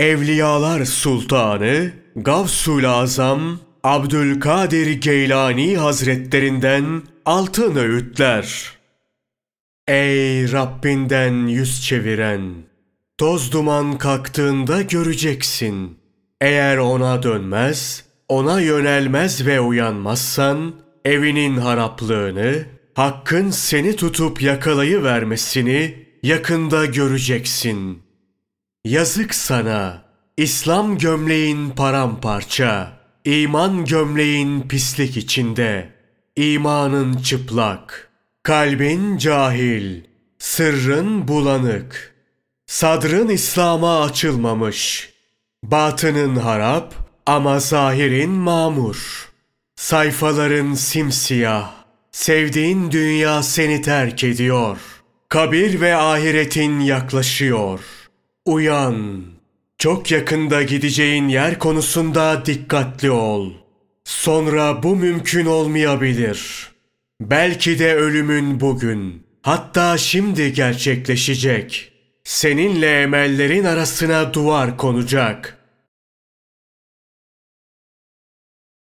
Evliyalar Sultanı Gavsul Azam Abdülkadir Geylani Hazretlerinden altın öğütler. Ey Rabbinden yüz çeviren, toz duman kalktığında göreceksin. Eğer ona dönmez, ona yönelmez ve uyanmazsan, evinin haraplığını, hakkın seni tutup yakalayıvermesini yakında göreceksin. Yazık sana, İslam gömleğin paramparça, iman gömleğin pislik içinde, imanın çıplak, kalbin cahil, sırrın bulanık, sadrın İslam'a açılmamış, batının harap ama zahirin mamur, sayfaların simsiyah, sevdiğin dünya seni terk ediyor, kabir ve ahiretin yaklaşıyor. Uyan, çok yakında gideceğin yer konusunda dikkatli ol. Sonra bu mümkün olmayabilir. Belki de ölümün bugün, hatta şimdi gerçekleşecek. Seninle emellerin arasına duvar konacak.